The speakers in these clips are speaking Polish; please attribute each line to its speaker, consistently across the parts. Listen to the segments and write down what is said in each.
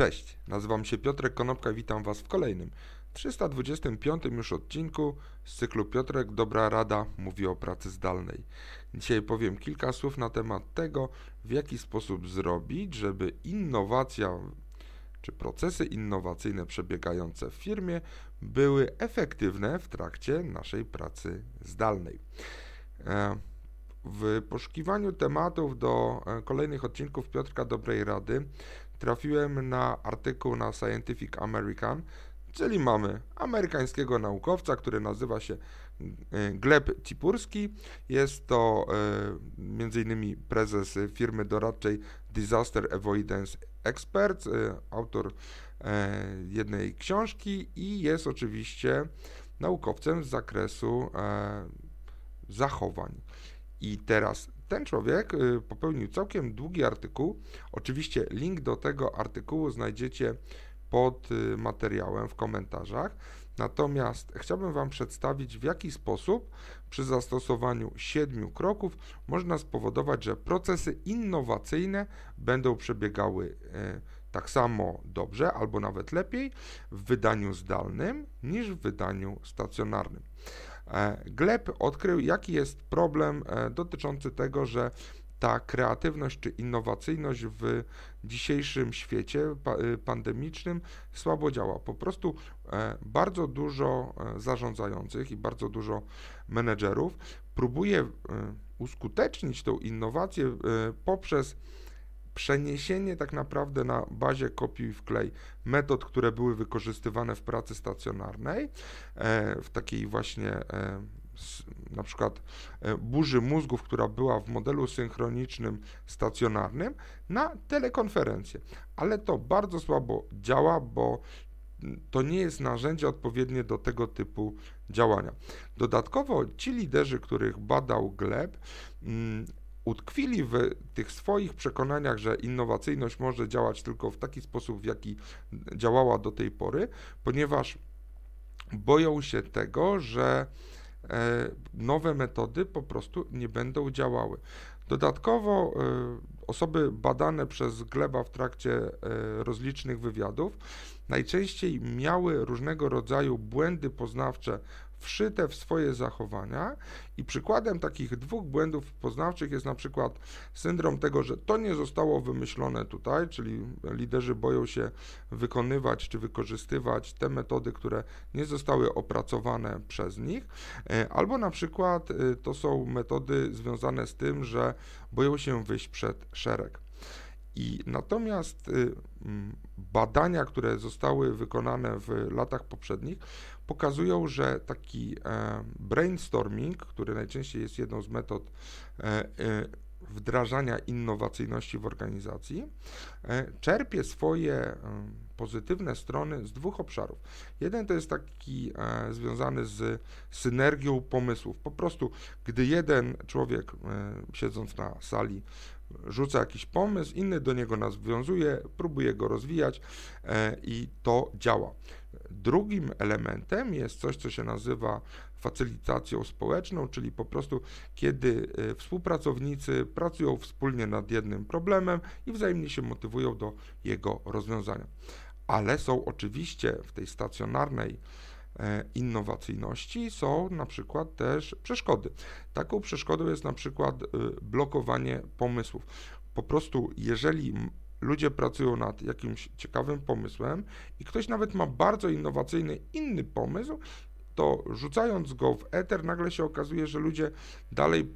Speaker 1: Cześć, nazywam się Piotrek Konopka i witam Was w kolejnym 325 już odcinku z cyklu Piotrek Dobra Rada mówi o pracy zdalnej. Dzisiaj powiem kilka słów na temat tego, w jaki sposób zrobić, żeby innowacja czy procesy innowacyjne przebiegające w firmie były efektywne w trakcie naszej pracy zdalnej. E, w poszukiwaniu tematów do e, kolejnych odcinków Piotrka Dobrej Rady trafiłem na artykuł na Scientific American, czyli mamy amerykańskiego naukowca, który nazywa się e, Gleb Cipurski. Jest to m.in. prezes firmy doradczej Disaster Avoidance Experts, autor jednej książki i jest oczywiście naukowcem z zakresu zachowań. I teraz ten człowiek y, popełnił całkiem długi artykuł. Oczywiście link do tego artykułu znajdziecie pod y, materiałem w komentarzach. Natomiast chciałbym Wam przedstawić, w jaki sposób przy zastosowaniu siedmiu kroków można spowodować, że procesy innowacyjne będą przebiegały y, tak samo dobrze albo nawet lepiej w wydaniu zdalnym niż w wydaniu stacjonarnym. E, Gleb odkrył, jaki jest problem e, dotyczący tego, że ta kreatywność czy innowacyjność w dzisiejszym świecie e, pandemicznym słabo działa. Po prostu bardzo dużo zarządzających i bardzo dużo menedżerów próbuje uskutecznić tą innowację poprzez przeniesienie tak naprawdę na bazie kopiuj wklej metod, które były wykorzystywane w pracy stacjonarnej, e, w takiej właśnie e, na przykład e, burzy mózgów, która była w modelu synchronicznym stacjonarnym, na telekonferencję. Ale to bardzo słabo działa, bo to nie jest narzędzie odpowiednie do tego typu działania. Dodatkowo ci liderzy, których badał Gleb, mm, utkwili w tych swoich przekonaniach, że innowacyjność może działać tylko w taki sposób, w jaki działała do tej pory, ponieważ boją się tego, że e, nowe metody po prostu nie będą działały. Dodatkowo e, osoby badane przez Gleba w trakcie e, rozlicznych wywiadów najczęściej miały różnego rodzaju błędy poznawcze wszyte w swoje zachowania i przykładem takich dwóch błędów poznawczych jest na przykład syndrom tego, że to nie zostało wymyślone tutaj, czyli liderzy boją się wykonywać czy wykorzystywać te metody, które nie zostały opracowane przez nich, e, albo na przykład e, to są metody związane z tym, że boją się wyjść przed szereg. I natomiast y, badania, które zostały wykonane w latach poprzednich, pokazują, że taki e, brainstorming, który najczęściej jest jedną z metod e, e, wdrażania innowacyjności w organizacji, czerpie swoje pozytywne strony z dwóch obszarów. Jeden to jest taki związany z synergią pomysłów. Po prostu, gdy jeden człowiek siedząc na sali rzuca jakiś pomysł, inny do niego nas wiązuje, próbuje go rozwijać i to działa. Drugim elementem jest coś, co się nazywa facylitacją społeczną, czyli po prostu kiedy y, współpracownicy pracują wspólnie nad jednym problemem i wzajemnie się motywują do jego rozwiązania. Ale są oczywiście w tej stacjonarnej e, innowacyjności są na przykład też przeszkody. Taką przeszkodą jest na przykład y, blokowanie pomysłów. Po prostu, jeżeli ludzie pracują nad jakimś ciekawym pomysłem i ktoś nawet ma bardzo innowacyjny inny pomysł, to rzucając go w eter, nagle się okazuje, że ludzie dalej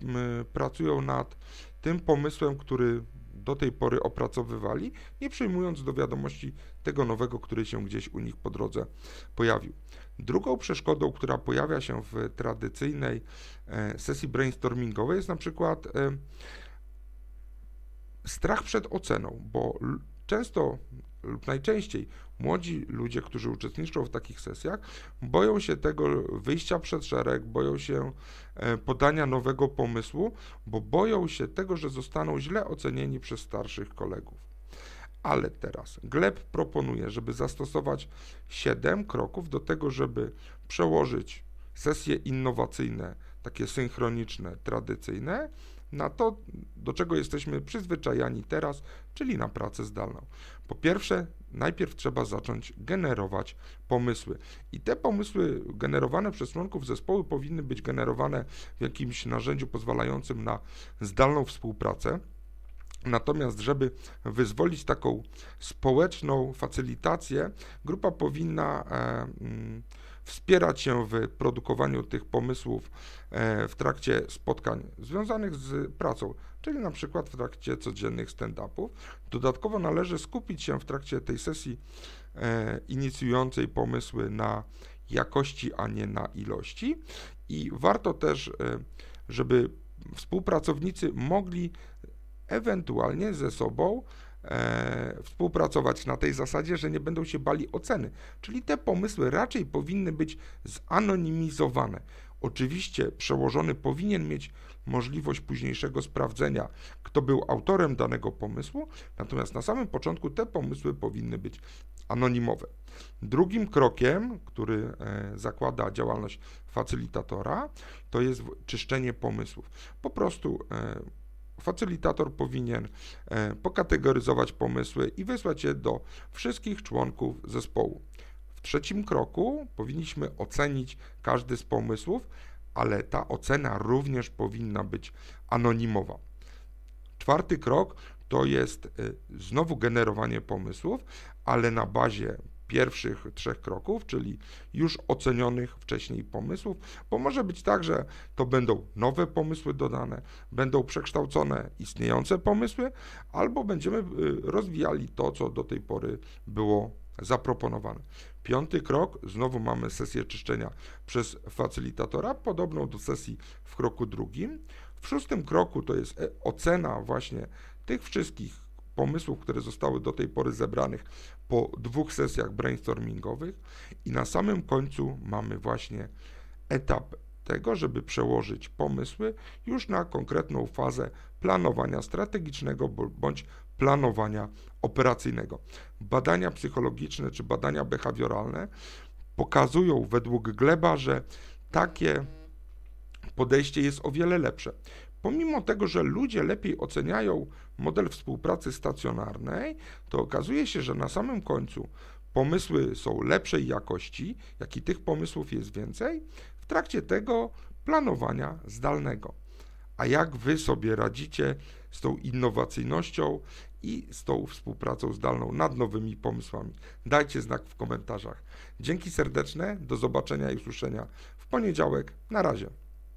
Speaker 1: pracują nad tym pomysłem, który do tej pory opracowywali, nie przyjmując do wiadomości tego nowego, który się gdzieś u nich po drodze pojawił. Drugą przeszkodą, która pojawia się w tradycyjnej e, sesji brainstormingowej jest na przykład e, strach przed oceną, bo często lub najczęściej młodzi ludzie, którzy uczestniczą w takich sesjach, boją się tego wyjścia przed szereg, boją się e, podania nowego pomysłu, bo boją się tego, że zostaną źle ocenieni przez starszych kolegów. Ale teraz Gleb proponuje, żeby zastosować 7 kroków do tego, żeby przełożyć sesje innowacyjne, takie synchroniczne, tradycyjne, na to, do czego jesteśmy przyzwyczajani teraz, czyli na pracę zdalną. Po pierwsze, najpierw trzeba zacząć generować pomysły. I te pomysły generowane przez członków zespołu powinny być generowane w jakimś narzędziu pozwalającym na zdalną współpracę. Natomiast, żeby wyzwolić taką społeczną facylitację, grupa powinna e, mm, wspierać się w produkowaniu tych pomysłów e, w trakcie spotkań związanych z pracą, czyli na przykład w trakcie codziennych stand-upów. Dodatkowo należy skupić się w trakcie tej sesji e, inicjującej pomysły na jakości, a nie na ilości. I warto też, żeby współpracownicy mogli ewentualnie ze sobą e, współpracować na tej zasadzie, że nie będą się bali oceny. Czyli te pomysły raczej powinny być zanonimizowane. Oczywiście przełożony powinien mieć możliwość późniejszego sprawdzenia, kto był autorem danego pomysłu, natomiast na samym początku te pomysły powinny być anonimowe. Drugim krokiem, który e, zakłada działalność facylitatora, to jest czyszczenie pomysłów. Po prostu e, facylitator powinien e, pokategoryzować pomysły i wysłać je do wszystkich członków zespołu. W trzecim kroku powinniśmy ocenić każdy z pomysłów, ale ta ocena również powinna być anonimowa. Czwarty krok to jest e, znowu generowanie pomysłów, ale na bazie pierwszych trzech kroków, czyli już ocenionych wcześniej pomysłów, bo może być tak, że to będą nowe pomysły dodane, będą przekształcone istniejące pomysły, albo będziemy y, rozwijali to, co do tej pory było zaproponowane. Piąty krok, znowu mamy sesję czyszczenia przez facylitatora, podobną do sesji w kroku drugim. W szóstym kroku to jest e, ocena właśnie tych wszystkich pomysłów, które zostały do tej pory zebranych po dwóch sesjach brainstormingowych i na samym końcu mamy właśnie etap tego, żeby przełożyć pomysły już na konkretną fazę planowania strategicznego bądź planowania operacyjnego. Badania psychologiczne czy badania behawioralne pokazują według Gleba, że takie podejście jest o wiele lepsze. Pomimo tego, że ludzie lepiej oceniają model współpracy stacjonarnej, to okazuje się, że na samym końcu pomysły są lepszej jakości, jak i tych pomysłów jest więcej, w trakcie tego planowania zdalnego. A jak wy sobie radzicie z tą innowacyjnością i z tą współpracą zdalną nad nowymi pomysłami? Dajcie znak w komentarzach. Dzięki serdeczne, do zobaczenia i usłyszenia w poniedziałek. Na razie.